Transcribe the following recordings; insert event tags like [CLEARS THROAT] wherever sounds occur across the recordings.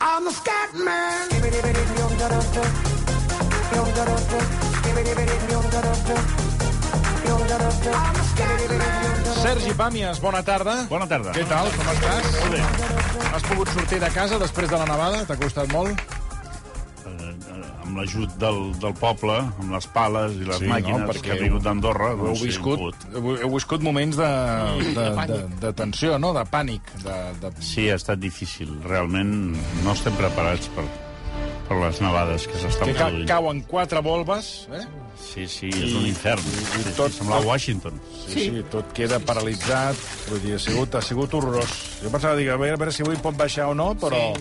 I'm a scat man. Sergi Pàmies, bona tarda. Bona tarda. Què tal, com estàs? Molt bé. Has pogut sortir de casa després de la nevada? T'ha costat molt? Amb l'ajut del, del poble, amb les pales i les Sí, no, màquines perquè que ha vingut d'Andorra. Heu doncs, viscut, hem pogut. heu, heu viscut moments de, de, de, de tensió, no? De pànic. De, de... Sí, ha estat difícil. Realment no estem preparats per, per les nevades que s'estan Que ca produint. cauen quatre volves, eh? Sí, sí, és un infern. Sí, tot- sí, sembla Washington. Sí, sí, sí, tot queda paralitzat. Vull dir, ha sigut, ha sigut horrorós. Jo pensava, dic, a veure, a veure si avui pot baixar o no, però...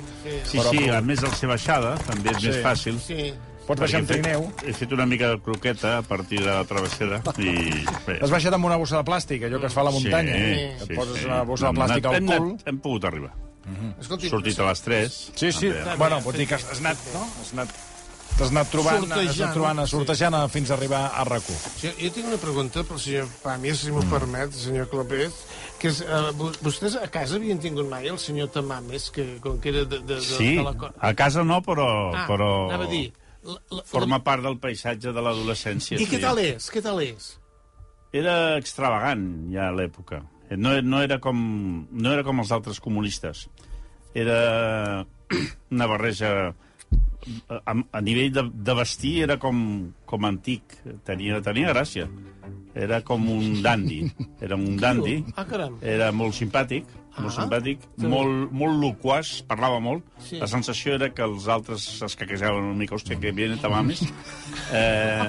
Sí, Però- sí, a més el ser baixada també és Sí. més fàcil. Sí. Pots baixar amb perquè he fet- trineu. He fet una mica de croqueta a partir de la travessera i... Bé, Has baixat amb una bossa de plàstic, allò que es fa a la muntanya. Sí, que sí, et poses sí. una bossa de Hem plàstic al hem cul. anat- Hem pogut arribar. Escolti, Sortit a les 3. Sí, sí. També. Bueno, vull dir que has anat, no? Has anat, t'has anat trobant, has anat Sortejant. trobant, sortejant a- fins a arribar a rac jo, jo tinc una pregunta pel senyor Pàmies, si m'ho permet, senyor Clapés, que és, uh, vostès a casa havien tingut mai el senyor Tamames, que com que era de, de, de, Sí, de la... a casa no, però... Ah, però anava a dir... La, la, Forma part del paisatge de l'adolescència. I sí. què tal és? Què tal és? Era extravagant, ja a l'època. No, no, era com, no era com els altres comunistes. Era [CLEARS THROAT] una barreja... A, a nivell de, de vestir era com, com antic. Tenia, tenia gràcia. Era com un dandy. Era un dandy. Ah. Era molt simpàtic, molt Ah. simpàtic, molt, molt loquaç, parlava molt. Sí. La sensació era que els altres es caquejaven una mica, hòstia, que viene Tamames. [LAUGHS] Eh,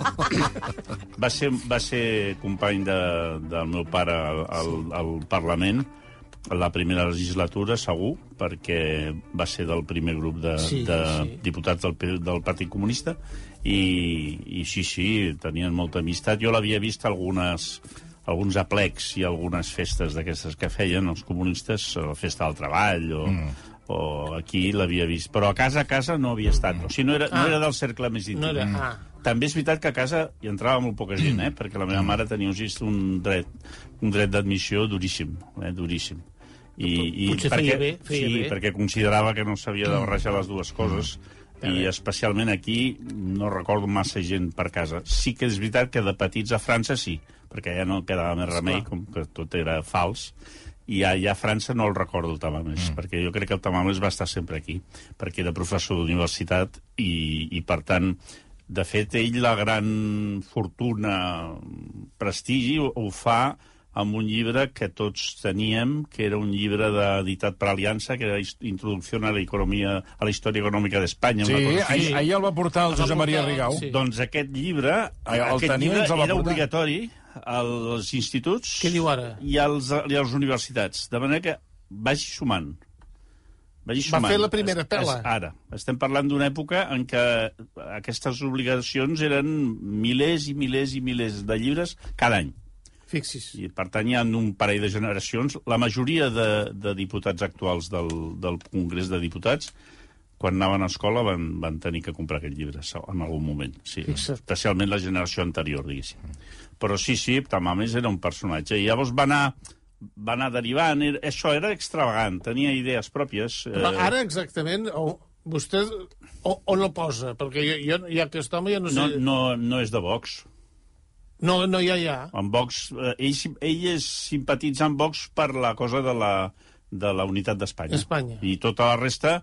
va, ser, va ser company de, del meu pare al, al, al Parlament a la primera legislatura, segur, perquè va ser del primer grup de, Sí, de sí. diputats del, del Partit Comunista i, i sí, sí, tenien molta amistat. Jo l'havia vist algunes alguns aplecs i algunes festes d'aquestes que feien els comunistes, la festa del treball o, mm. o aquí l'havia vist. Però a casa a casa no havia estat. O sigui, no era, no Ah. era del cercle més íntim. No era... Ah. També és veritat que a casa hi entrava molt poca gent, eh? perquè la meva mare tenia just un dret, un dret d'admissió duríssim, eh? duríssim. I, i Potser perquè, feia bé, feia sí, bé. perquè considerava que no s'havia de barrejar les dues coses i especialment aquí no recordo massa gent per casa. Sí que és veritat que de petits a França sí, perquè ja no quedava més remei, com que tot era fals, i ja, ja a França no el recordo el Tamames, mm. perquè jo crec que el Tamames va estar sempre aquí, perquè era professor d'universitat i, i, per tant, de fet, ell la gran fortuna, prestigi, ho, ho fa amb un llibre que tots teníem, que era un llibre de, editat per Aliança, que era Introducció a la, economia, a la història econòmica d'Espanya. Sí, cosa així. ahir, ahir el va portar el El va Josep Maria Rigau. sí. Doncs aquest llibre, el aquest tenia llibre va era portar. obligatori als instituts Què diu ara? i als, i a les universitats. De manera que vagi sumant. Vagi Va sumant. fer la primera pela. Es, ara. Estem parlant d'una època en què aquestes obligacions eren milers i milers i milers de llibres cada any. Fixis. I, per tant, hi ha un parell de generacions. La majoria de, de diputats actuals del, del Congrés de Diputats, quan anaven a escola, van, van tenir que comprar aquest llibre en algun moment. Sí, Fixa't. especialment la generació anterior, diguéssim. Però sí, sí, Tamames era un personatge. I llavors va anar, va anar derivant. Era, això era extravagant, tenia idees pròpies. eh, ara exactament, o, vostè o, on el posa? Perquè jo, jo, ja aquest home ja no no, sé... no, no és de Vox. No, no ja, ja. En Vox, eh, ell, ell és simpatitza amb Vox per la cosa de la, de la unitat d'Espanya. Espanya. I tota la resta...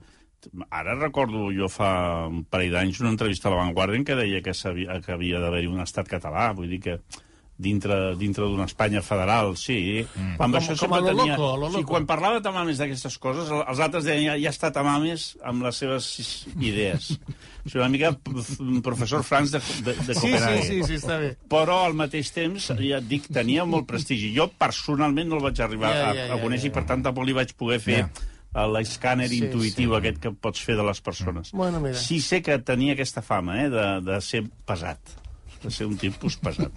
Ara recordo jo fa un parell d'anys una entrevista a La Vanguardia en què deia que, sabia, que havia d'haver-hi un estat català, vull dir que dintre, dintre d'una Espanya federal, sí. Mm. Amb Com- això com a lo tenia... loco, a lo Sí, loco. quan parlava Tamames d'aquestes coses, el- els altres deien ja, ja està Tamames amb les seves idees. [LAUGHS] És una mica professor Franz de, de, de Sí, Copenhague sí, sí, sí, està bé. però al mateix temps, ja et dic, tenia molt prestigi. Jo personalment no el vaig arribar Ja, a, ja, a ja, conèixer ja. i per tant tampoc li vaig poder fer Ja. l'escàner Sí, intuïtiu sí. aquest que pots fer de les persones. Bueno, mira. Sí sé que tenia aquesta fama, eh, de, de ser pesat de ser un tipus pesat.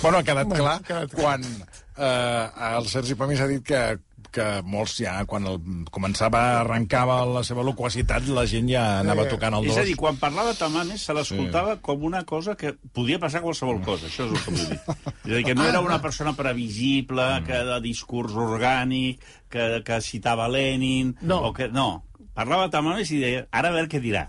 Bueno, ha quedat Bueno, clar ha quedat quan eh, el Sergi Pamís ha dit que que molts ja, quan el, començava, arrencava la seva loquacitat, la gent ja anava tocant el dos. És a dir, quan parlava Tamames se l'escoltava sí. com una cosa que podia passar qualsevol cosa, això és el que vull dir. És a dir, que no era una persona previsible, que de discurs orgànic, que, que citava Lenin... No. O que, no, parlava Tamames i deia, ara a veure què dirà.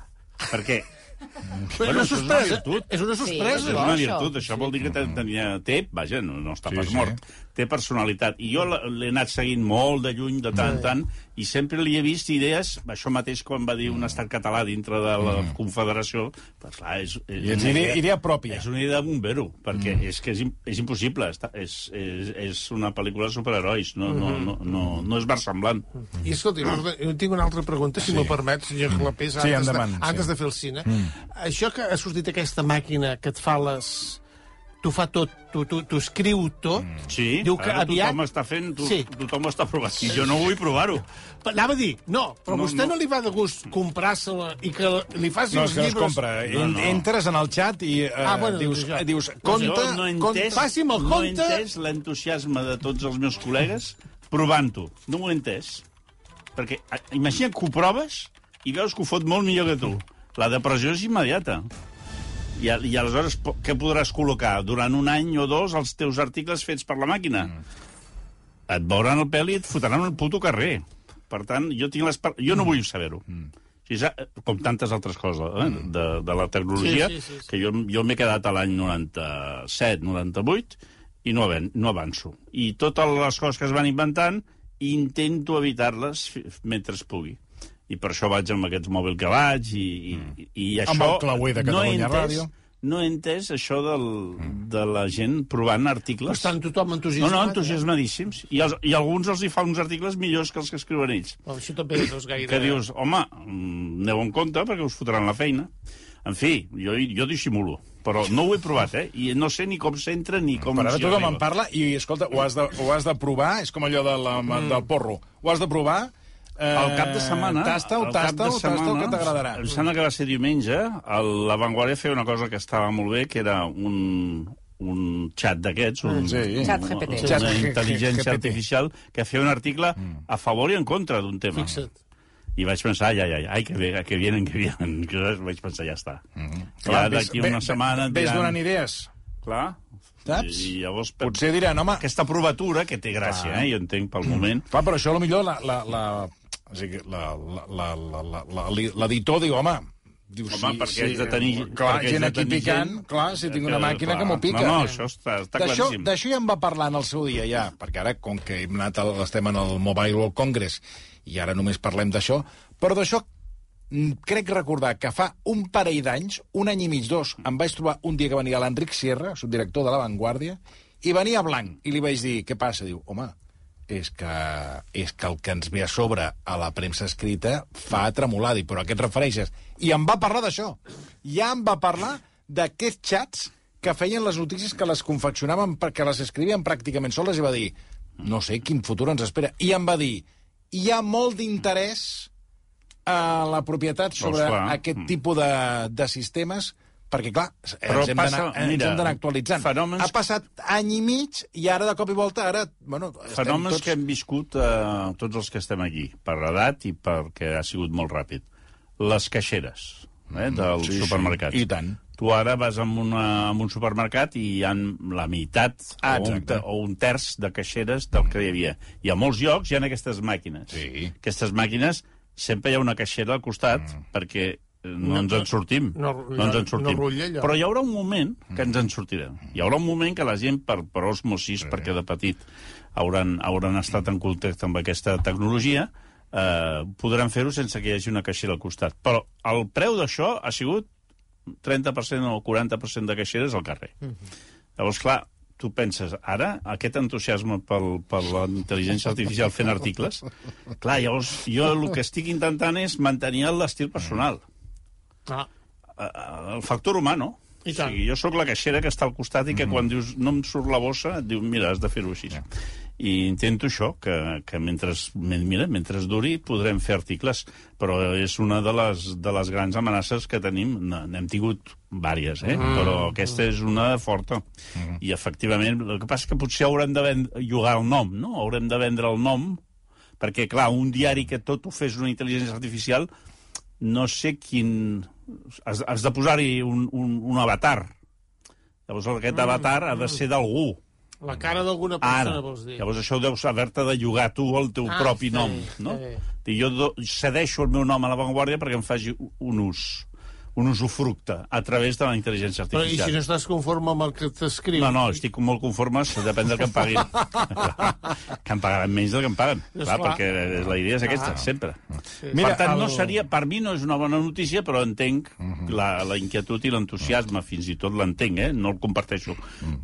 Perquè Però Bueno, una és una sorpresa. És una és sorpresa. una això. virtut, això vol dir que ten- tenia, té, vaja, no, no està Sí, pas sí. mort, té personalitat. I jo l'he anat seguint molt de lluny, de tant en tant, i sempre li he vist idees, això mateix quan va dir un estat català dintre de la Confederació, doncs clar, és, és, I ets idea, idea pròpia. és una idea de bombero, perquè és que és, és impossible, està, és, és, és una pel·lícula de superherois, no, no, no, no, no és versemblant. I escolti, jo tinc una altra pregunta, si m'ho permet, senyor Clapés, Sí, antes, endavant, de, antes sí. de fer el cine. Això que ha sortit aquesta màquina que et fa les... T'ho fa tot, t'ho tu, tu escriu tot. Sí, Diu que ara aviat... tothom està fent, to, Sí. tothom està provant, i jo no vull provar-ho. Anava a dir, no, però No, no, vostè no. no. li va de gust comprar-se-la i que li faci No, els és que no es llibres... compra. No, no. Entres en el xat i uh, Ah, bueno, dius, doncs ja. dius, compte... jo no he compte, faci'm el no he compte. entès l'entusiasme de tots els meus col·legues provant-ho. No ho he entès. Perquè a- imagina't que ho proves i veus que ho fot molt millor que tu. La depressió és immediata. I, I aleshores, què podràs col·locar? Durant un any o dos els teus articles fets per la màquina? Et veuran el pèl i et fotran al puto carrer. Per tant, jo tinc les... Jo no vull saber-ho. Ja, com tantes altres coses eh, de, de la tecnologia, Sí, sí, sí, sí. que jo, jo m'he quedat a l'any 97, 98, i no, aven, no avanço. I totes les coses que es van inventant, intento evitar-les mentre es pugui. I per això vaig amb aquests mòbils que vaig, i, i, i això... Amb el clauer de no he Catalunya entès, Ràdio. No he entès això del, de la gent provant articles. Estan tothom No, entusiasmat. no, entusiasmadíssims. I, els, I alguns els hi fa uns articles millors que els que escriuen ells. Oh, això també no és gaire... Que dius, home, mm, aneu en compte perquè us fotran la feina. En fi, jo, jo dissimulo, però no ho he provat, eh? I no sé ni com s'entra ni com Per ara tothom en parla i, escolta, ho has de, ho has de provar, és com allò de la, Mm. del porro. Ho has de provar... Eh, El cap de setmana... Tasta-ho, cap de tasta-ho, tasta-ho, setmana, que t'agradarà. Em sembla que va ser diumenge. el- La Vanguardia feia una cosa que estava molt bé, que era un, un xat d'aquests, un, Sí. Xat GPT. una intel·ligència GPT. artificial, que feia un article a favor i en contra d'un tema. Fixa't. I vaig pensar, ai, ai, ai, ai que, bé, que vienen, que vienen. [LAUGHS] Que vaig pensar, ja està. Clar, ja d'aquí ves- una setmana... Ves diran- donant idees, Clar. saps? I llavors... per- Potser diran, home... Aquesta provatura, que té gràcia, Clar. eh, jo entenc pel moment, Clar, però això, millor la, la, la, o sigui, la, la, la, la, la, la, l'editor diu, home... Diu, Home, perquè haig de tenir- Clar, perquè gent de aquí picant, gent clar, si tinc una màquina clar. que m'ho pica. No, no, això està, està claríssim. d'això ja en va parlar en el seu dia, ja, perquè ara, com que hem anat, al, estem en el Mobile World Congress, i ara només parlem d'això, però d'això mm, crec recordar que fa un parell d'anys, un any i mig, dos, em vaig trobar un dia que venia l'Enric Sierra, subdirector de La Vanguardia, i venia blanc, i li vaig dir, què passa? Diu, home, és que, és que el que ens ve a sobre a la premsa escrita fa tremolar, Dic, però a què et refereixes? I em va parlar d'això. Ja em va parlar d'aquests xats que feien les notícies que les confeccionaven perquè les escrivien pràcticament soles i va dir no sé quin futur ens espera. I em va dir hi ha molt d'interès a la propietat sobre clar. aquest tipus de, de sistemes perquè, clar, Però ens mira, hem d'anar actualitzant. fenòmens- Ha passat any i mig i ara, de cop i volta, ara... Bueno, Fenòmens tots... que hem viscut eh, tots els que estem aquí, per edat i perquè ha sigut molt ràpid. Les caixeres eh, dels sí, sí. supermercats. I tant. Tu ara vas a, una, a un supermercat i hi ha la meitat Ah, o, un, o un terç de caixeres del que hi havia. I a molts llocs hi ha aquestes màquines. Sí. Aquestes màquines sempre hi ha una caixera al costat mm. perquè no, No, ens en sortim. no- no ens en no sortim. rutlla allò. Però hi haurà un moment que ens en sortirem. Hi haurà un moment que la gent, per, per osmosis, perquè de petit hauran, hauran estat en contacte amb aquesta tecnologia, eh, podran fer-ho sense que hi hagi una caixera al costat. Però el preu d'això ha sigut 30% o 40% de caixeres al carrer. Llavors, clar, tu penses, ara, aquest entusiasme pel, per la intel·ligència artificial fent articles, clar, llavors jo el que estic intentant és mantenir l'estil personal, Ah, el factor humà, no? I tant. O sigui, jo sóc la caixera que està al costat i que quan dius no em surt la bossa, et diu, mira, has de fer-ho així. I intento això, que, que mentre, men- mira, mentre duri podrem fer articles, però és una de les, de les grans amenaces que tenim. N'hem tingut vàries, eh? Mm. però aquesta és una forta. Mm. I efectivament, el que passa és que potser haurem de vendre, jugar el nom, no? Haurem de vendre el nom Perquè, clar, un diari que tot ho fes una intel·ligència artificial, no sé quin... Has, has de posar-hi un, un, un avatar. Llavors aquest mm, avatar ha de ser d'algú. La cara d'alguna Ara. persona, vols dir. Llavors això deus haver-te de llogar tu el teu Ah, propi està nom, no? I jo do, cedeixo el meu nom a l'avantguàrdia perquè em faci un ús un usufructe a través de la intel·ligència Però i artificial. si no estàs conforme amb el que t'escriu? No, no, estic molt conforme, depèn del que em paguin. [LAUGHS] que em pagaran menys del que em paguen. Clar, clar. perquè la idea és aquesta, Clar. sempre. Sí. Mira, per tant, no el- seria, per mi no és una bona notícia, però entenc la, la inquietud i l'entusiasme, fins i tot l'entenc, eh? no el comparteixo,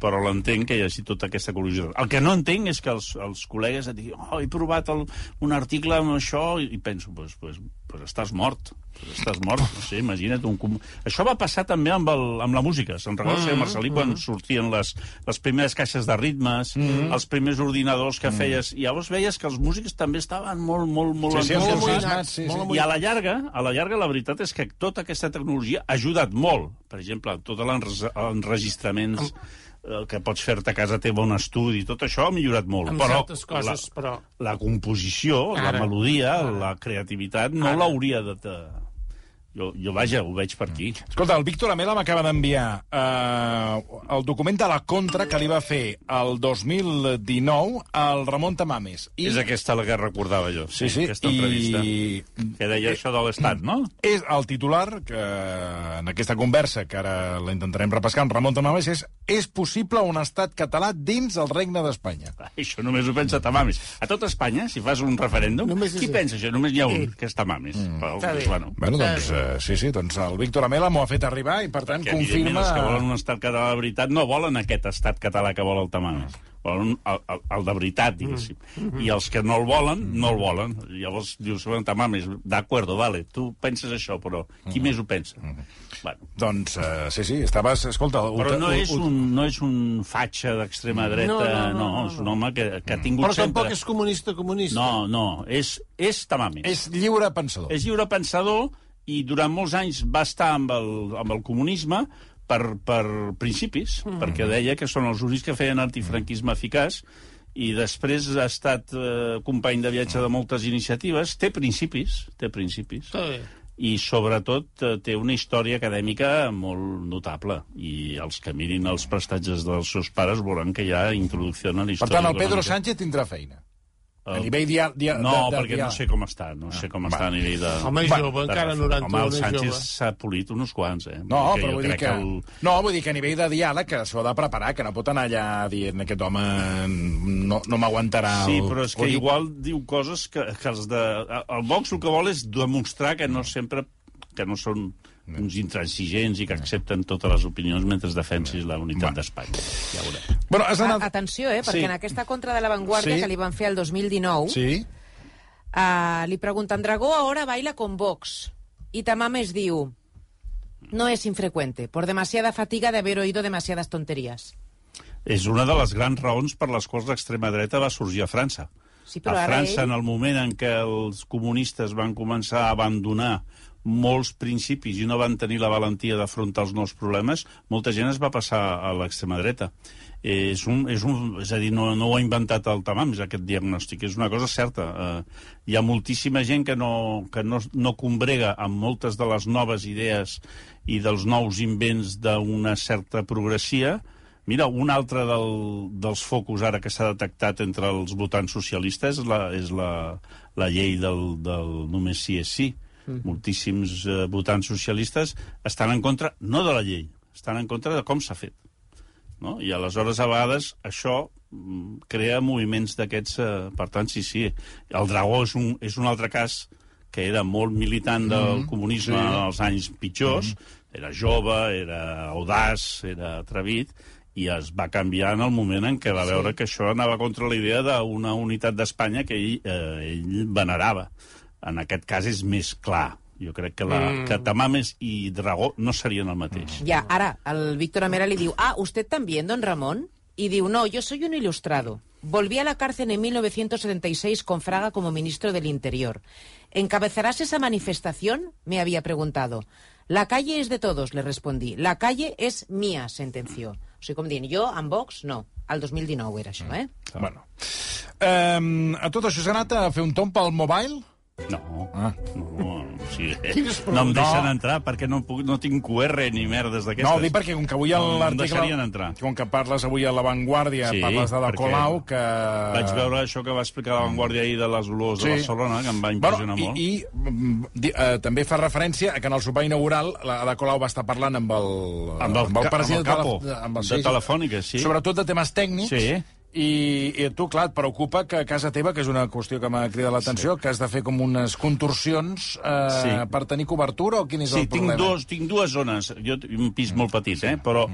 però l'entenc que hi hagi tota aquesta curiositat. El que no entenc és que els, els col·legues et diguin oh, he provat el, un article amb això, i, i penso, pues, pues, pues estàs mort, pues estàs mort, no sé, imagina't un... com- Això va passar també amb, el, amb la música. Se'n recorda, senyor Marcelí, quan sortien les, les primeres caixes de ritmes, els primers ordinadors que feies, i llavors veies que els músics també estaven molt, molt, molt... Sí, sí, Molt amoïnats, sí, molt sí. I a la llarga, a la llarga, la veritat és que tota aquesta tecnologia ha ajudat molt. Per exemple, tots els enregistraments eh, que pots fer-te a casa teva un estudi, tot això ha millorat molt. Amb però coses, la, però... la composició, Ara. la melodia, la creativitat, no Ara. l'hauria de... de... Jo, jo, vaja, ho veig per aquí. Escolta, el Víctor Amela m'acaba d'enviar eh, el document de la contra que li va fer el 2019 al Ramon Tamames. I... És aquesta la que recordava jo, Sí, sí, aquesta entrevista. i Que deia això de l'Estat, no? és el titular que en aquesta conversa, que ara la intentarem repescar amb Ramon Tamames, és és possible un estat català dins el regne d'Espanya. Això només ho pensa Tamames. A tot Espanya, si fas un referèndum, Només és qui ell. pensa això? Només n'hi ha un, que és Tamames. Mm. Però, bé. bueno, Bueno, doncs, eh, sí, sí, doncs el Víctor Amela m'ho ha fet arribar i, per tant, que confirma... els que volen un estat català de veritat no volen aquest estat català que vol el Tamames. Volen el, el, el de veritat, diguéssim. I els que no el volen, no el volen. Llavors dius, bueno, Tamames, d'acord, vale, tu penses això, però qui més ho pensa? Bueno, Doncs, eh, sí, sí, estaves... Escolta... però no és un, no és un fatxa d'extrema dreta, No, no, no, no, no, és un home que, que ha tingut Però tampoc sempre... és comunista comunista. No, no, és, és Tamames. És lliure pensador. És lliure pensador i durant molts anys va estar amb el, amb el comunisme per, per principis, mm. perquè deia que són els únics que feien antifranquisme eficaç i després ha estat eh, company de viatge de moltes iniciatives, té principis, té principis, bé. i sobretot eh, té una història acadèmica molt notable, i els que mirin els prestatges dels seus pares veuran que hi ha introducció a la Per història. tant, el Pedro econòmica. Sánchez tindrà feina. A El- nivell dia, dia, No, de, de, perquè no sé com està, no sé com està a nivell de... Home, Va, jove, encara reforma. 91 Home, el és Sánchez s'ha polit uns quants, eh? No, Perquè però vull dir que... el... No, vull dir que a nivell de diàleg que s'ho ha de preparar, que no pot anar allà dient aquest home no, no m'aguantarà Sí, el... però és que dir- igual diu coses que, que els de... El Vox el que vol és demostrar que no sempre que no són uns intransigents i que accepten totes les opinions mentre defensis la unitat d'Espanya. Ja veurem. Bueno, has anat... atenció, eh, perquè Sí. en aquesta contra de l'avantguàrdia Sí. que li van fer el 2019, Sí? uh, li preguntan, Dragó ahora baila con Vox. Y Tamames diu, no es infrecuente, por demasiada fatiga de haber oído demasiadas tonterías. És una de les grans raons per les quals l'extrema dreta va sorgir a França. Sí, però a ara França, ell- en el moment en què els comunistes van començar a abandonar molts principis i no van tenir la valentia d'afrontar els nous problemes, molta gent es va passar a l'extrema dreta. És, un, és, un, és a dir, no, no ho ha inventat el Tamams, aquest diagnòstic, és una cosa certa. Eh, hi ha moltíssima gent que, no, que no, no combrega amb moltes de les noves idees i dels nous invents d'una certa progressia, Mira, un altre del, dels focus ara que s'ha detectat entre els votants socialistes és la, és la, la llei del, del només sí és sí. Mm. Moltíssims eh, votants socialistes estan en contra, no de la llei, estan en contra de com s'ha fet. No? I aleshores, a vegades, això mm, crea moviments d'aquests... Eh, per tant, sí, sí, el Dragó és un, és un altre cas que era molt militant del comunisme sí. als anys pitjors, era jove, era audaç, era atrevit, i es va canviar en el moment en què va sí. veure que això anava contra la idea d'una unitat d'Espanya que ell, eh, ell venerava. En aquest cas és més clar. Jo crec que, la, mm. que Tamames i Dragó no serien el mateix. Ya, ahora, al Víctor Amera le digo, ah, ¿usted también, don Ramón? Y digo, no, yo soy un ilustrado. Volví a la cárcel en 1976 con Fraga como ministro del Interior. ¿Encabezarás esa manifestación? Me había preguntado. La calle es de todos, le respondí. La calle es mía, sentenció. O sigui, com dient, jo, amb Vox, no. Al 2019 era això, eh? Bueno, Um, a tot això s'ha anat a fer un tomb pel mobile? No, Ah. no, Quines no em deixen No. entrar perquè no, puc, no tinc QR ni merdes d'aquestes. No, dic perquè com que avui No, no l'article... entrar. Com que parles avui a La Vanguardia, Sí, parles de la Colau, que... Vaig veure això que va explicar la Vanguardia ahir de les olors Sí. de Barcelona, que em va impressionar bueno, molt. I, i mm, di- eh, també fa referència a que en el sopar inaugural la Ada Colau va estar parlant amb el, Amb el ca- president amb el capo de, amb el, de Telefònica, sí. Sobretot de temes tècnics. Sí. I, I tu, clar, et preocupa que a casa teva, que és una qüestió que m'ha cridat l'atenció, sí. que has de fer com unes contorsions eh, Sí. per tenir cobertura, o quin és Sí, el tinc, problema? dos, tinc dues zones. Jo tinc un pis molt petit, eh? Però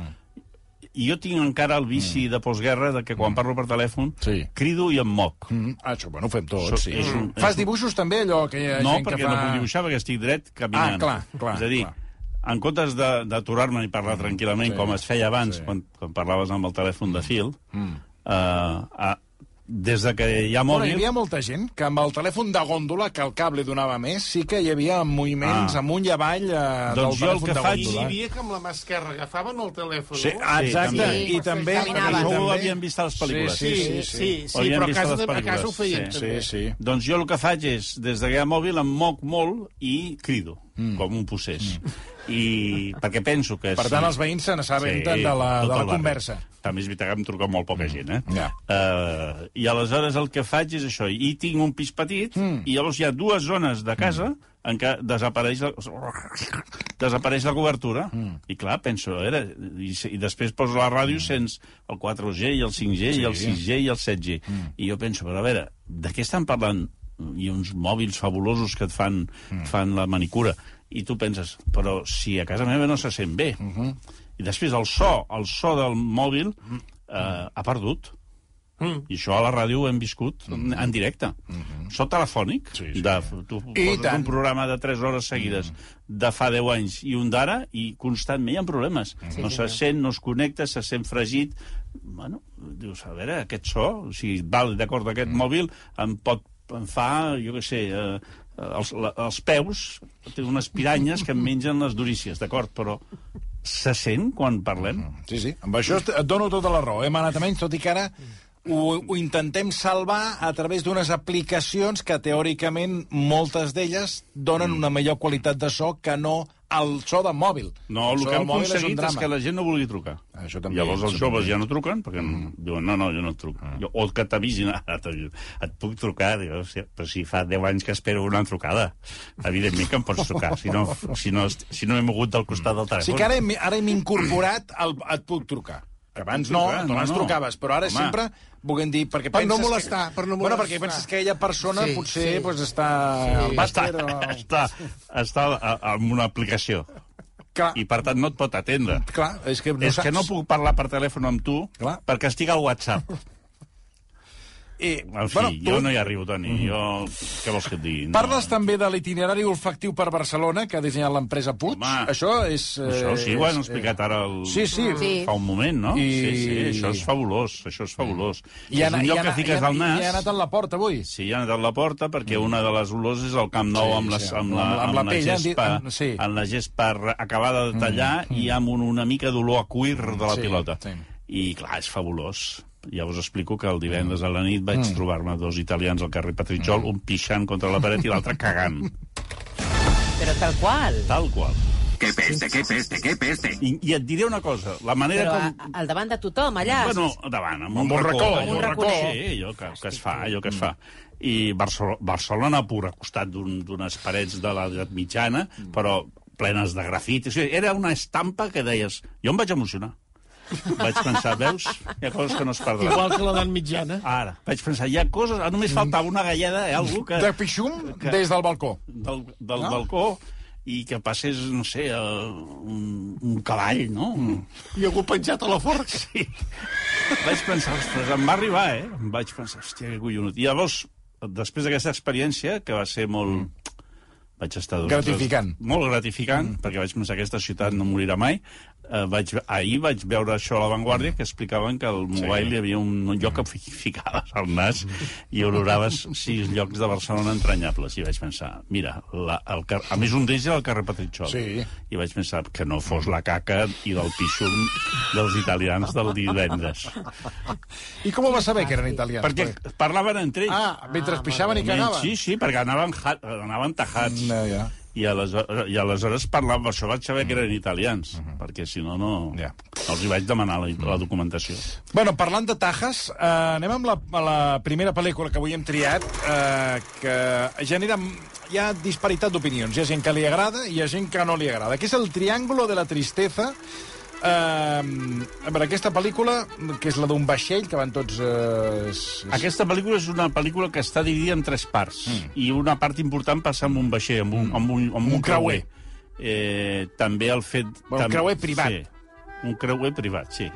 i jo tinc encara el vici de postguerra de que quan parlo per telèfon Sí. crido i em moc. Mm, ah, això, bueno, ho fem tots, Això sí. és un- Fas dibuixos també, allò que hi ha No, gent perquè que fa... no puc dibuixar, perquè estic dret caminant. Ah, clar, clar, És a dir, clar. en comptes de- d'aturar-me i parlar tranquil·lament, sí, com es feia abans, sí. quan, quan parlaves amb el telèfon de fil, Mm. Eh, eh, des de que hi ha Bueno, hi mòbil... havia molta gent que amb el telèfon de gòndola, que el cable donava més, sí que hi havia moviments Ah. amunt i avall eh, Doncs del jo el telèfon que de faig- I hi gòndola. havia que amb la mà esquerra agafaven el telèfon. Sí, no? ah, exacte. també. I també... I Això ho també- havíem vist a les pel·lícules. Sí, sí, sí. sí, sí Ho havíem però a vist a casa, les a casa ho feien sí. també. Sí, sí. Doncs jo el que faig és, des que hi ha mòbil, em moc molt i crido, mm. com un possés. Mm. I perquè penso que... Per tant, els veïns se n'assabenten de la, de la conversa. També és veritat que em truca molt poca gent, eh? Ja. Uh, I aleshores el que faig és això. I tinc un pis petit, mm. i llavors hi ha dues zones de casa mm. en què desapareix la, desapareix la cobertura. Mm. I clar, penso, era, i, i després poso la ràdio, sents el 4G i el 5G sí. i el 6G i el 7G. Mm. I jo penso, però a veure, de què estan parlant? Hi ha uns mòbils fabulosos que et fan, mm. fan la manicura. I tu penses, però si a casa meva no se sent bé. Mm -hmm. I després el so, el so del mòbil eh, ha perdut. Mm. I això a la ràdio ho hem viscut mm. en directe. Mm -hmm. So telefònic, Sí, sí. de, tu I poses tant. un programa de 3 hores seguides mm. de fa 10 anys i un d'ara, i constantment hi ha problemes. Sí, no se sent, no es connecta, se sent fregit. Bueno, dius, a veure, aquest so, o sigui, val, d'acord, aquest mm. mòbil em pot em fa, jo què sé, eh, els, la, els peus, té unes piranyes que em mengen les durícies, d'acord, però se sent quan parlem? Sí, sí, amb això et dono tota la raó. Hem anat a menys, tot i que ara ho, ho intentem salvar a través d'unes aplicacions que, teòricament, moltes d'elles donen una millor qualitat de so que no el so de mòbil. No, el, so que hem és aconseguit és, drama. que la gent no vulgui trucar. Això també, Llavors els joves ja no truquen, perquè mm. diuen, no, no, jo no et truco. Mm. Jo, o que t'avisin, [LAUGHS] et puc trucar, "Hòstia, però si fa 10 anys que espero una trucada. Evidentment que em pots trucar, si no, si no, si no he mogut del costat del telèfon. Sí que ara hem, ara hem incorporat el et puc trucar. Que abans no, no, no, abans no. trucaves, però ara Home. sempre volem dir... Perquè Per no penses molestar, que, per no Bueno, molestar. perquè penses que aquella persona Sí, potser sí. Pues, està al està, o... està, està amb una aplicació Clar, i, per tant, no et pot atendre. clar, és que no és saps. que no puc parlar per telèfon amb tu Clar. perquè estic al WhatsApp. I, En fi, bueno, jo tu no hi arribo, Toni. Jo... Què vols que et digui? No. Parles també de l'itinerari olfactiu per Barcelona que ha dissenyat l'empresa Puig. Home, això és... eh, Això sí, ho han explicat ara el... Sí, sí. Sí. fa un moment, no? I- Sí, sí, això és fabulós, això és fabulós. I ha, és un lloc ha, que fiques al nas... I ha anat a la porta avui. Sí, ha anat a la porta perquè una de les olors és el Camp Nou Sí, amb, les, sí, amb, la, amb la- amb la amb la pell, gespa, amb- sí. amb la gespa acabada de tallar i amb un, una mica d'olor a cuir de la Sí, pilota. sí. I, clar, és fabulós. Ja us explico que el divendres a la nit vaig Mm. trobar-me dos italians al carrer Patritxol, un pixant contra la paret i l'altre cagant. Pero tal cual. Tal qual. ¡Qué peste, qué peste, qué peste! I, I et diré una cosa, la manera Però com... a, al davant de tothom, allà. Bueno, davant, amb un, un racó, amb un racó. Sí, allò que, que es fa, allò que es fa. I Barcelona, Barcelona pur, a costat d'un- d'unes parets de l'edat mitjana, però plenes de grafit. O sigui, era una estampa que deies... Jo em vaig emocionar. Vaig pensar, veus, hi ha coses que no es perdran. Igual que l'edat mitjana. Ara, vaig pensar, hi ha coses... ah, Només faltava una galleda, eh, algú que... De pixum des del balcó. del, del No? balcó i que passés, no sé, uh, un, un cavall, no? Mm. I algú penjat a la forca. Sí. Vaig pensar, ostres, em va arribar, eh? Em vaig pensar, hòstia, que collonut. I llavors, després d'aquesta experiència, que va ser molt... Vaig estar Gratificant. Molt gratificant, mm. perquè vaig pensar que aquesta ciutat no morirà mai. Eh, vaig, ahir vaig veure això a La Vanguardia, que explicaven que al mobile hi havia un, un lloc que fi- ficaves al nas i oloraves sis llocs de Barcelona entranyables. I vaig pensar, mira, la, el, car- a més un d'ells era el carrer Petritxol. Sí. I vaig pensar que no fos la caca i del pixum dels italians del divendres. I com ho va saber que eren italians? Perquè parlaven entre ells. Ah, mentre pixaven i cagaven? Sí, sí, perquè anaven, anaven tajats. No, ja. I aleshores, I aleshores parlaven, per això vaig saber que eren italians, perquè si no, no, Ja. no els hi vaig demanar la, la documentació. Bueno, parlant de tajes, eh, anem amb la, la primera pel·lícula que avui hem triat, eh, que genera... Hi ha disparitat d'opinions. Hi ha gent que li agrada i hi ha gent que no li agrada, que és el Triángulo de la Tristeza, eh, veure, aquesta pel·lícula, que és la d'un vaixell, que van tots... Eh, és, és... Aquesta pel·lícula és una pel·lícula que està dividida en tres parts, mm. i una part important passa amb un vaixell, amb un, amb un, amb un, Un creuer. Eh, també el fet... Bueno, un tam- creuer privat. Sí, un creuer privat, sí.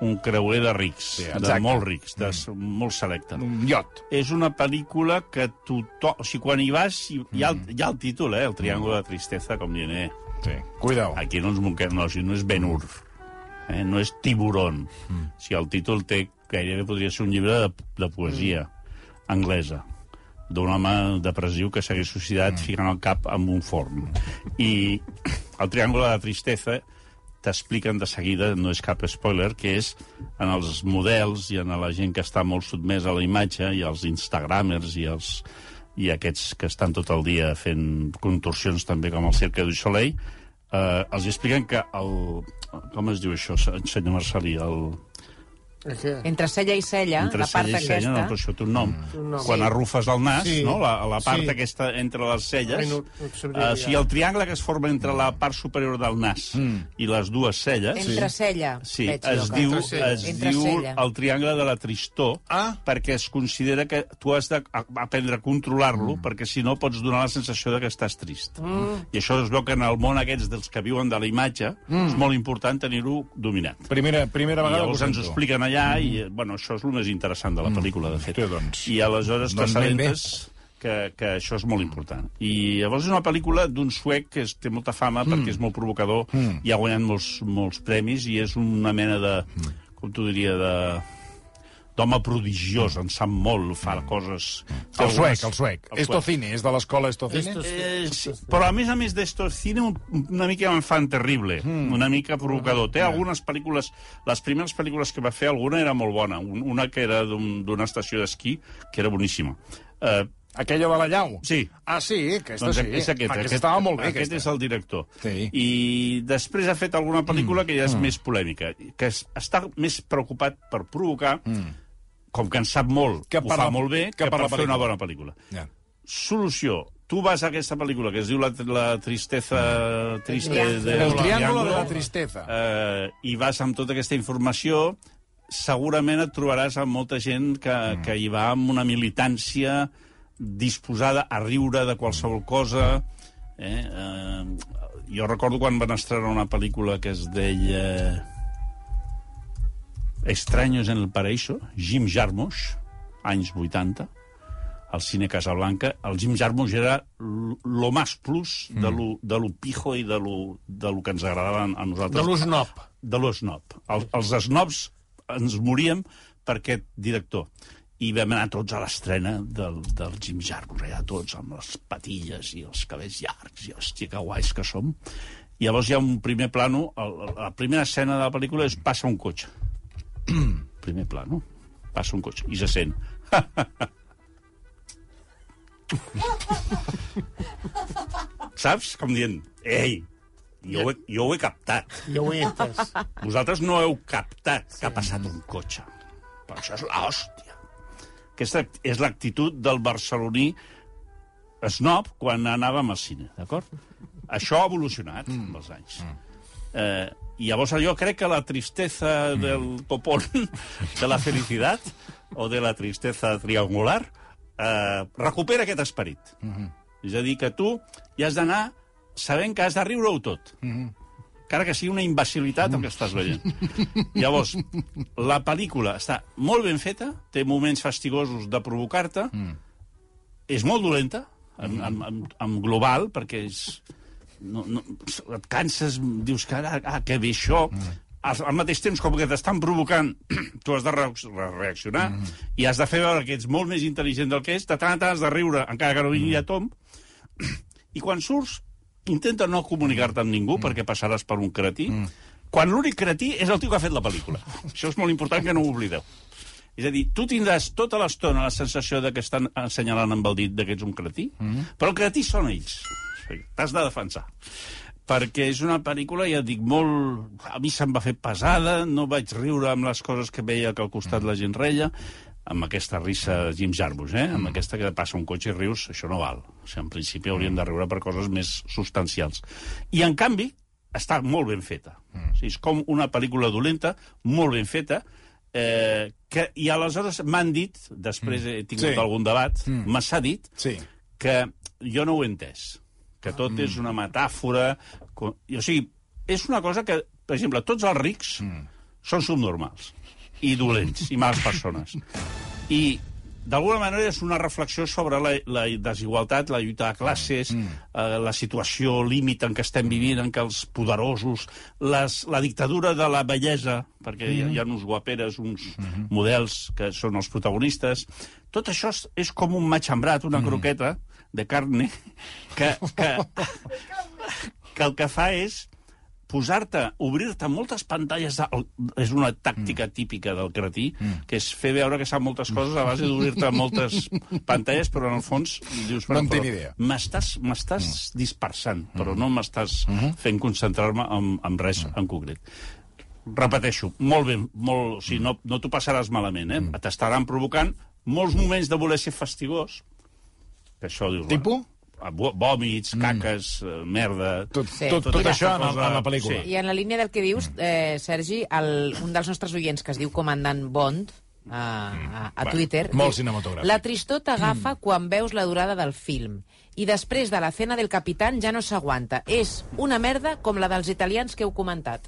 Un creuer de rics, Sí, de molt rics, de mm. molt selecte. Un iot. És una pel·lícula que tothom... O sigui, quan hi vas, hi, hi, ha, el, hi ha el títol, eh? El Triángulo de Tristeza, com dient, eh? Sí, cuidao. Aquí no ens moquem, no, sigui, no és Ben Hur, eh? no és Tiburón. Mm. Sigui, el títol té, gairebé podria ser un llibre de, de poesia mm. anglesa d'un home depressiu que s'hagués suïcidat mm. ficant el cap en un forn. I el Triángulo de la Tristeza t'expliquen de seguida, no és cap spoiler, que és en els models i en la gent que està molt sotmesa a la imatge i els instagramers i els i aquests que estan tot el dia fent contorsions també com el Cirque du Soleil, eh, els expliquen que el... Com es diu això, senyor Marcelí? El? Entre cella i cella, entre la part cella i cella, aquesta... no, però això té un nom. Un nom. Quan Sí. arrufes el nas, Sí. no? la, la part Sí. aquesta entre les celles, no- no sigui, ara. el triangle que es forma entre la part superior del nas i les dues celles... Entre cella. Sí, veig es jo, diu, Entre cella. es Entre diu cella. el triangle de la tristor Ah. perquè es considera que tu has d'aprendre a controlar-lo Mm. perquè si no pots donar la sensació de que estàs trist. Mm. I això es veu que en el món aquests dels que viuen de la imatge mm. és molt important tenir-ho dominat. Primera, primera I vegada llavors que ho ens ho expliquen allà i, bueno, això és el més interessant de la pel·lícula, de fet. Sí, doncs. I aleshores Doncs t'assabentes que, que això és molt important. I llavors és una pel·lícula d'un suec que és, té molta fama Mm. perquè és molt provocador i ha guanyat molts, molts premis i és una mena de, Mm. com t'ho diria, de d'home prodigiós, en sap molt, fa coses... Mm. El suec, el suec. El Estocine, és de l'escola Estocine? Esto- Eh, sí, però a més a més d'Estocine un- una mica enfant terrible, mm. una mica provocador. Té algunes pel·lícules, les primeres pel·lícules que va fer, alguna era molt bona, un- una que era d'un- d'una estació d'esquí, que era boníssima. Eh, Aquella de la llau? Sí. Ah, sí, aquesta doncs sí. és aquest, Aquesta aquest, estava molt bé, aquest aquesta. és el director. Sí. I després ha fet alguna pel·lícula que ja és més polèmica, que es, està més preocupat per provocar, com que en sap molt, Que ho per fa molt bé, que que, per per fer una bona pel·lícula. Ja. Solució. Tu vas a aquesta pel·lícula que es diu La, la tristeza... Triste Triángulo. de, El triángulo de la tristeza. Eh, I vas amb tota aquesta informació, segurament et trobaràs amb molta gent que, mm. que hi va amb una militància disposada a riure de qualsevol cosa. Eh? Eh, jo recordo quan van estrenar una pel·lícula que es deia Extraños en el Paraíso, Jim Jarmusch, anys 80, al cine Casablanca. El Jim Jarmusch era lo más plus de lo, de lo pijo i de lo, de lo que ens agradava a nosaltres De l'Usnop. de l'Osnob. El, els snobs ens moríem per aquest director. I vam anar tots a l'estrena del, del Jim Jarmusch, allà tots amb les patilles i els cabells llargs, i hòstia, que guais que som. I llavors hi ha un primer plano, el, la primera escena de la pel·lícula és passa un cotxe. [CLEARS THROAT] primer plano, passa un cotxe, i se sent. [LAUGHS] Saps? Com dient, ei, jo ho, he, jo ho he captat. Jo ho he entès. Vosaltres no heu captat que ha passat un cotxe. Però això és l'hòstia. Aquesta és l'actitud del barceloní snob quan anàvem al cine, d'acord? Això ha evolucionat mm. amb els anys. Eh, I llavors jo crec que la tristeza del topón, de la felicitat, o de la tristeza triangular, eh, recupera aquest esperit. Mm -hmm. És a dir, que tu hi has d'anar sabent que has de riure-ho tot. Mm -hmm encara que sigui una imbecilitat el que estàs veient. Llavors, la pel·lícula està molt ben feta, té moments fastigosos de provocar-te, mm. és molt dolenta, en, en, en, en global, perquè és, no, no, et canses, dius que ara, ah, que bé això... Mm. Al, al mateix temps, com que t'estan provocant, [CLEARS THROAT] tu has de re reaccionar mm. i has de fer veure que ets molt més intel·ligent del que és, de tant en tant has de riure, encara que no vingui a tom, [CLEARS THROAT] i quan surts, intenta no comunicar-te amb ningú, mm. perquè passaràs per un cretí, mm. quan l'únic cretí és el tio que ha fet la pel·lícula. [LAUGHS] Això és molt important que no ho oblideu. És a dir, tu tindràs tota l'estona la sensació de que estan assenyalant amb el dit de que ets un cretí, mm però el cretí són ells. T'has de defensar. Perquè és una pel·lícula, ja et dic, molt... A mi se'm va fer pesada, no vaig riure amb les coses que veia que al costat la gent reia, amb aquesta risa Jim Jarmusch, eh? amb aquesta que passa un cotxe i rius, això no val. O sigui, en principi hauríem de riure per coses més substancials. I, en canvi, està molt ben feta. O sigui, és com una pel·lícula dolenta, molt ben feta, eh, que, i aleshores m'han dit, després he tingut Sí. algun debat, Mm. me s'ha dit Sí. que jo no ho he entès, que tot és una metàfora... o sigui, és una cosa que, per exemple, tots els rics mm. són subnormals i dolents i males persones. I d'alguna manera és una reflexió sobre la, la desigualtat, la lluita de classes, mm. eh, la situació límit en què estem vivint, en què els poderosos, les, la dictadura de la bellesa, perquè mm. hi, ha, hi ha uns guaperes, uns mm -hmm. models que són els protagonistes. Tot això és, és com un matxembrat, una mm. croqueta de carne, que, que, [LAUGHS] que el que fa és posar-te, obrir-te moltes pantalles... De... És una tàctica mm. típica del cretí, mm. que és fer veure que sap moltes coses a base d'obrir-te [LAUGHS] moltes pantalles, però en el fons dius... No en tinc idea. M'estàs m'estàs dispersant, però no m'estàs fent concentrar-me en, en res en concret. Repeteixo, molt bé, molt, o sigui, no, no t'ho passaràs malament, eh? T'estaran provocant molts moments de voler ser fastigós, que això dius... Tipus? Bueno, vòmits, caques, eh, merda... Tot, Sí. tot, tot Mira, això en, en la pel·lícula. Sí. I en la línia del que dius, eh, Sergi, el, un dels nostres oients que es diu Comandant Bond, a, a, a Va, Twitter... molt cinematogràfic. La tristor t'agafa quan veus la durada del film i després de la cena del capitán ja no s'aguanta. És una merda com la dels italians que heu comentat.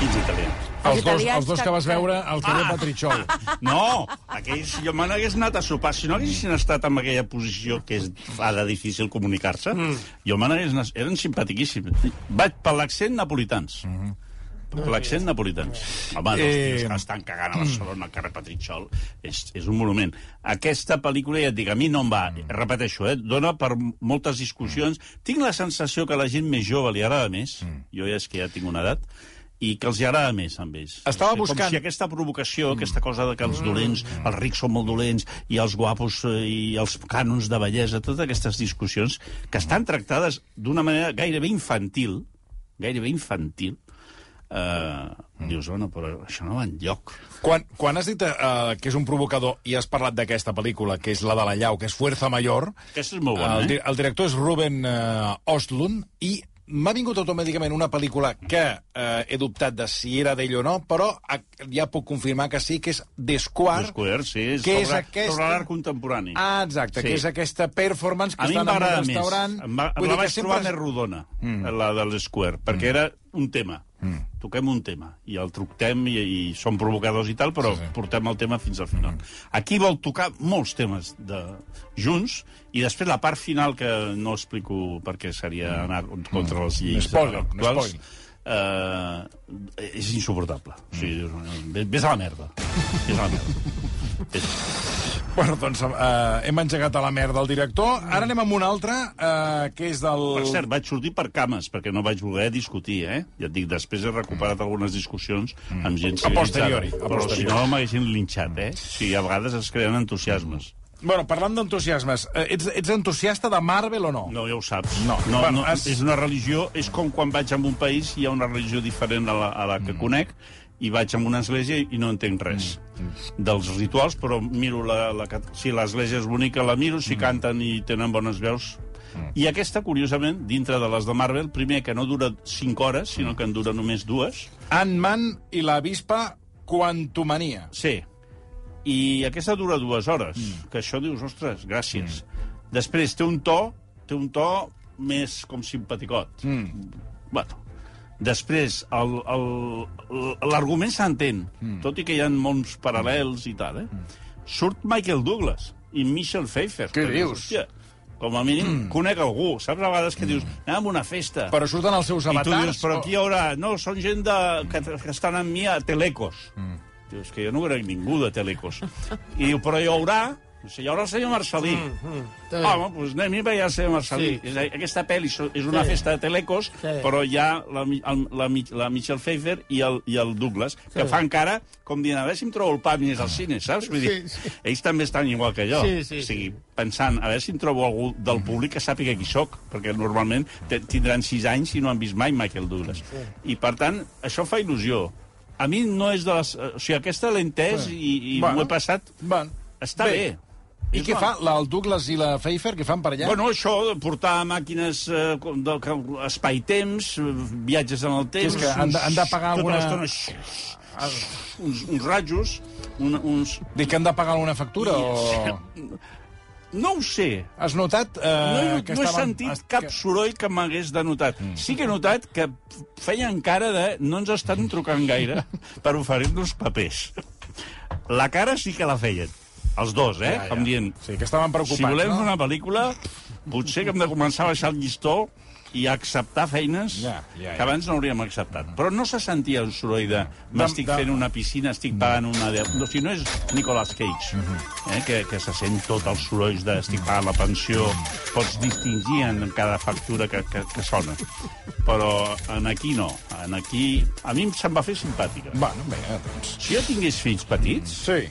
Quins italians? Els dos, els dos que que- vas veure al carrer Ah! Patrichol. [LAUGHS] No, aquells, jo me n'hagués anat a sopar. Si no haguessin estat en aquella posició que és, fa de difícil comunicar-se, mm. jo me n'hagués anat... Eren simpatiquíssims. Vaig per l'accent napolitans. Mm -hmm. Per l'accent napolitans. Home, els Eh, tios que estan cagant a Barcelona, al carrer Patritxol, és, és un monument. Aquesta pel·lícula, ja et dic, a mi no em va, repeteixo, eh, dona per moltes discussions. Tinc la sensació que a la gent més jove li agrada més, jo ja és que ja tinc una edat, i que els hi agrada més amb ells. Estava Com buscant- si aquesta provocació, aquesta cosa de que els dolents, els rics són molt dolents, i els guapos eh, i els cànons de bellesa, totes aquestes discussions que estan tractades d'una manera gairebé infantil, gairebé infantil, eh, dius, bueno, però això no va enlloc. Quan, quan has dit eh, que és un provocador i has parlat d'aquesta pel·lícula, que és la de la llau, que és Fuerza Mayor, Aquesta és molt bona, el, eh? el director és Ruben eh, Ostlund, i m'ha vingut automàticament una pel·lícula que eh, he dubtat de si era d'ell o no, però ja puc confirmar que sí, que és The Square. Square, sí, és que és sobre, aquesta- sobre l'art contemporani. Ah, exacte, Sí. que és aquesta performance que estan em en un agradar més. restaurant. Em va, Vull la vaig sempre trobar és- més rodona, mm. la de l'Square, perquè era un tema. Mm. Toquem un tema, i el tractem, i, i som provocadors i tal, però sí, sí. portem el tema fins al final. Mm. Aquí vol tocar molts temes de, junts, i després la part final, que no explico perquè seria anar contra les lleis Spoiler, actuals, eh, és insuportable. O sigui, ves, ves a la merda. Ves a la merda. [LAUGHS] Ves. Bueno, doncs eh, hem engegat a la merda el director. Ara anem amb un altre, eh, que és del... Per cert, vaig sortir per cames, perquè no vaig voler discutir, eh? Ja et dic, després he recuperat algunes discussions amb gent A posteriori, civilitzada. a Però si posteriori. no, m'haguessin linxat, eh? O sigui, a vegades es creen entusiasmes. Bueno, parlant d'entusiasmes, eh, ets, ets entusiasta de Marvel o no? No, ja ho saps. No. no, Bueno, no has- És una religió... És com quan vaig a un país i hi ha una religió diferent a la, a la que mm. conec i vaig a una església i no entenc res mm. dels rituals, però miro la, la, si l'església és bonica la miro, si mm. canten i tenen bones veus mm. i aquesta, curiosament, dintre de les de Marvel, primer que no dura 5 hores, sinó que en dura només dues, Ant-Man i la avispa Quantumania. Sí. I aquesta dura dues hores, mm. que això dius, ostres, gràcies. Mm. Després té un to, té un to més com simpaticot. Mm. Bueno, després l'argument s'entén, mm. tot i que hi ha molts paral·lels i tal, eh? Surt Michael Douglas i Michelle Pfeiffer. Què dius? Hòstia, Com a mínim, conec algú. Saps a vegades que dius, anem a una festa. Però surten els seus I tu avatars... dius, però aquí hi haurà... No, són gent de, que, que estan amb mi a Telecos. Mm. Dius que jo no conec ningú de Telecos. [LAUGHS] I diu, però hi haurà... Sigui, hi haurà el senyor Marcelí. Mm, mm. Home, doncs anem i veiem el senyor Marcelí. Sí. Sí. Aquesta pel·li és una Sí. festa de Telecos, Sí. però hi ha la, la, Mi- la Michelle Pfeiffer i el, i el Douglas, que fan cara com dient, a veure si em trobo el pa més al cine, saps? Vull dir, Sí, sí. ells també estan igual que jo. Sí, sí, o sigui, pensant, a veure si em trobo algú del públic que sàpiga qui sóc, perquè normalment tindran sis anys i no han vist mai Michael Douglas. I, per tant, això fa il·lusió. A mi no és de les... O sigui, aquesta l'he entès i, i Bueno. m'ho he passat... Van. Està bé. I què fa? La, el Douglas i la Pfeiffer, què fan per allà? Bueno, això, portar màquines eh, com de, que- espai-temps, eh, viatges en el temps... és que han de- han de pagar tota alguna- l'estona, xx, uns, uns rajos, un, uns... Dic que han de pagar alguna factura o... [LAUGHS] No ho sé, Has notat eh, no, he, que no he estaven... sentit cap que- soroll que m'hagués denotat. Mm. Sí que he notat que feien cara de no ens estan trucant gaire per oferir-nos papers. La cara sí que la feien. Els dos, eh? Ja, ja. Com dient, Sí, que estaven preocupats, si volem no? fer una pel·lícula, potser que hem de començar a baixar el llistó i acceptar feines Ja, ja, ja. que abans no hauríem acceptat. Però no se sentia un soroll de m'estic de- fent una piscina, estic pagant una... De... No, si no és Nicolas Cage, Mhm. eh, que, que se sent tot els sorolls de estic pagant la pensió, pots distingir en cada factura que, que, que sona. Però en aquí no. En aquí... A mi se'm va fer simpàtica. Bueno, bé, doncs... Si jo tingués fills petits, Sí.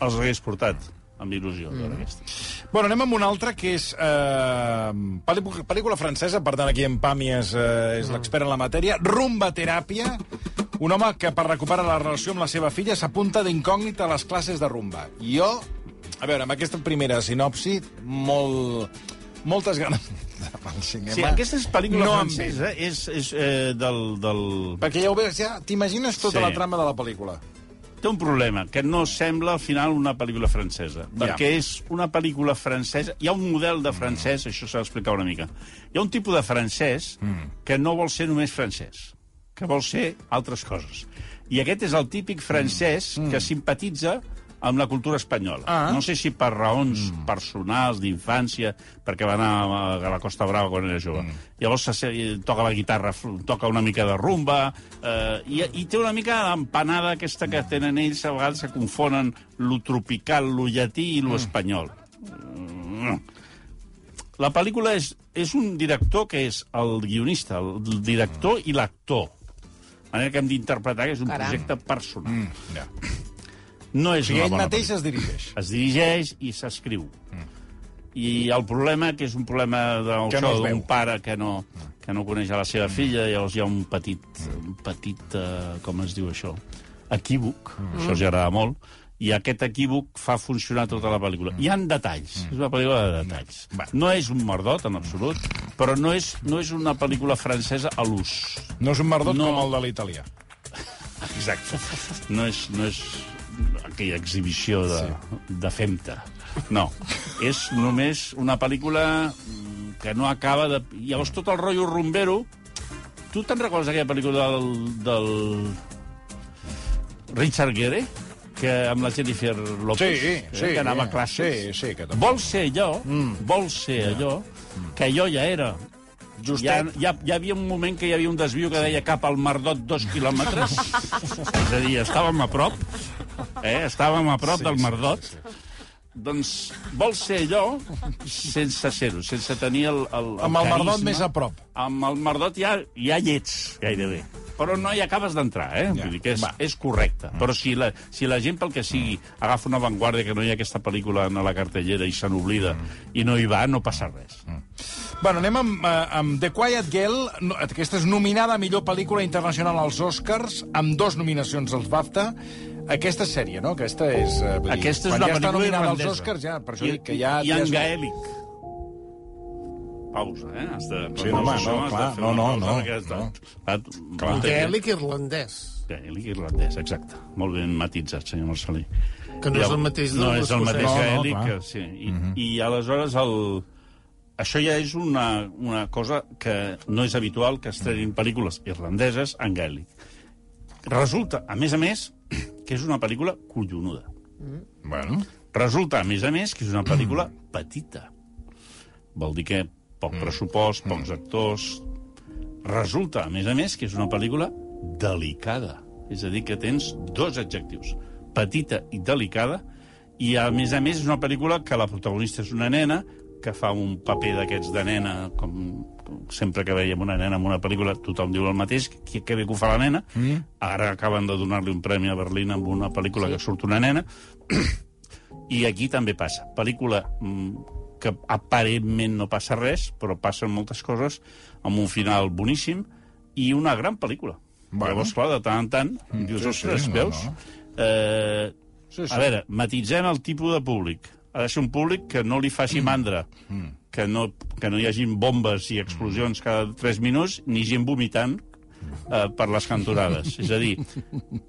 Els hagués portat amb il·lusió. Mm. Bueno, anem amb una altra, que és eh, pel·lícula, francesa, per tant, aquí en Pàmies eh, és l'expert en la matèria, Rumba Teràpia, un home que per recuperar la relació amb la seva filla s'apunta d'incògnit a les classes de rumba. Jo, a veure, amb aquesta primera sinopsi, molt, moltes ganes al cinema. Sí, aquesta és pel·lícula no francesa, és, és eh, del, del... Perquè ja ho veus, ja t'imagines tota Sí. la trama de la pel·lícula. Té un problema, que no sembla al final una pel·lícula francesa, perquè és una pel·lícula francesa... Hi ha un model de francès, això s'ha d'explicar una mica. Hi ha un tipus de francès que no vol ser només francès, que vol ser altres coses. I aquest és el típic francès que simpatitza amb la cultura espanyola. Ah. No sé si per raons personals, d'infància, perquè va anar a la Costa Brava quan era jove. Llavors se, se- toca la guitarra, toca una mica de rumba, eh, i, i té una mica l'empanada aquesta que tenen ells, a vegades se confonen lo tropical, lo llatí i lo espanyol. Mm. La pel·lícula és, és un director que és el guionista, el director i l'actor. De manera que hem d'interpretar que és un Caram. projecte personal. Mm, ja. No és O sigui, una ell bona mateix pel·lícula. es dirigeix. Es dirigeix i s'escriu. I el problema, que és un problema del Que no es d'un veu. pare que no, que no coneix a la seva filla, llavors hi ha un petit, un petit uh, com es diu això, equívoc, això els agrada molt, i aquest equívoc fa funcionar tota la pel·lícula. Hi han detalls, és una pel·lícula de detalls. Va. No és un merdot, en absolut, però no és, no és una pel·lícula francesa a l'ús. No és un merdot No. com el de l'italià. Exacte. No és, no és aquella exhibició de, sí. de femta. No. És només una pel·lícula mm, que no acaba de... Llavors tot el rotllo rumbero... Tu te'n recordes aquella pel·lícula del, del Richard Gere? Que amb la Jennifer López, Sí, eh, sí, que anava a sí, classes. sí, que també. Vol ser allò, mm. vol ser allò, que jo ja era Justet. ja, ja, hi havia un moment que hi havia un desviu que deia cap al Mardot dos quilòmetres. és a dir, estàvem a prop. Eh? Estàvem a prop Sí, sí, del sí, Mardot. sí, Doncs vol ser allò sense ser-ho, sense tenir el, el, el Amb el Mardot carisma. més a prop. Amb el Mardot ja, ja llets, gairebé. Però no hi acabes d'entrar, eh? Ja, Vull dir que és, va. és correcte. Però si la, si la gent, pel que sigui, agafa una avantguàrdia que no hi ha aquesta pel·lícula a la cartellera i se n'oblida i no hi va, no passa res. Bueno, anem amb, eh, amb The Quiet Girl. No, Aquesta és nominada a millor pel·lícula internacional als Oscars, amb dos nominacions als BAFTA. Aquesta sèrie, no? Aquesta és... eh, vull dir, Aquesta és quan una ja està pel·lícula nominada als. Oscars, ja, per això I, dic que ja... I ja en és- gaèlic. Pausa, eh? Has de, Sí, home, pausa, no, de clar, no, no, no, no. Ah, Gaèlic irlandès, Gaèlic irlandès, exacte. Molt ben matitzat, senyor Marcelí. que no és el mateix de No és el mateix No, no, gaèlic, sí. I, I aleshores el... Això ja és una, una cosa que no és habitual que estrenin pel·lícules irlandeses en gaèlic. Resulta, a més a més, [CLEARS THROAT] que és una pel·lícula collonuda. Bueno, Resulta, a més a més, que és una pel·lícula [CLEARS THROAT] petita. Vol dir que poc pressupost, pocs actors... Resulta, a més a més, que és una pel·lícula delicada. És a dir, que tens dos adjectius, petita i delicada, i a més a més és una pel·lícula que la protagonista és una nena, que fa un paper d'aquests de nena, com, sempre que veiem una nena en una pel·lícula, tothom diu el mateix, que, que bé que ho fa la nena. Mm. Ara acaben de donar-li un premi a Berlín amb una pel·lícula sí. que surt una nena. I aquí també passa. Pel·lícula mm, que aparentment no passa res, però passen moltes coses, amb un final boníssim, i una gran pel·lícula. Bueno. Llavors, clar, de tant en tant, mm, dius, sí, ostres, sí, no, veus? no. Eh, Sí, sí. A veure, matitzem el tipus de públic. Ha de ser un públic que no li faci mandra, Mm. que, no, que no hi hagin bombes i explosions cada 3 minuts, ni gent vomitant eh, per les cantonades. és a dir,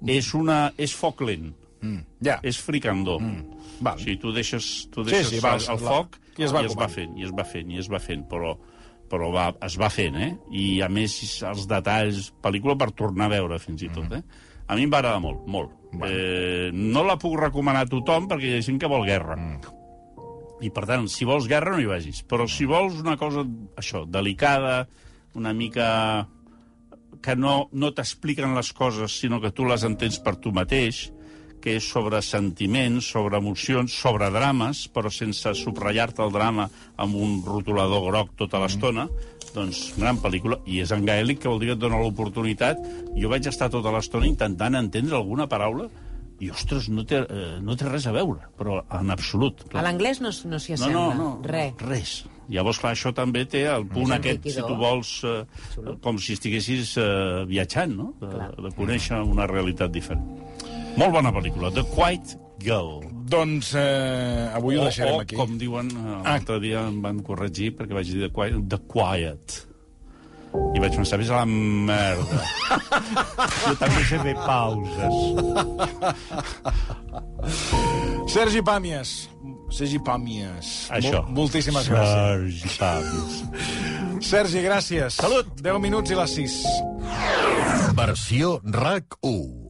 és, una, és foc lent, Mm. Ja. és fricandó. Mm. Val. O sigui, tu deixes, tu deixes sí, sí, va, sí, el la- foc i es va i es va fent, i es va fent, i es va fent, però, però va, es va fent, eh? I, a més, els detalls... Pel·lícula per tornar a veure, fins i tot, eh? A mi em va agradar molt, molt. Bueno. Eh, no la puc recomanar a tothom perquè hi ha gent que vol guerra. I, per tant, si vols guerra, no hi vagis. Però si vols una cosa, això, delicada, una mica que no, no t'expliquen les coses, sinó que tu les entens per tu mateix, que és sobre sentiments, sobre emocions, sobre drames, però sense subratllar-te el drama amb un rotulador groc tota l'estona, doncs gran pel·lícula. I és en gaèlic, que vol dir que et dona l'oportunitat. Jo vaig estar tota l'estona intentant entendre alguna paraula i, ostres, no té, eh, no té res a veure, però en absolut. A l'anglès no, no s'hi No, assembla. no, no, Res. res. Llavors, clar, això també té el punt És aquest, si tu vols, eh, com si estiguessis eh, viatjant, no? De, Clar. de conèixer una realitat diferent. Molt bona pel·lícula, The Quiet Girl. Doncs eh, avui ho deixarem o, aquí. com diuen, eh, l'altre dia em van corregir perquè vaig dir The Quiet. The Quiet. I vaig pensar, vés a la merda. [LAUGHS] jo també sé fer pauses. Sergi Pàmies. Sergi Pàmies. Això. Mol moltíssimes gràcies. Sergi Pàmies. [LAUGHS] Sergi, gràcies. Salut. 10 minuts i les 6. Versió RAC 1.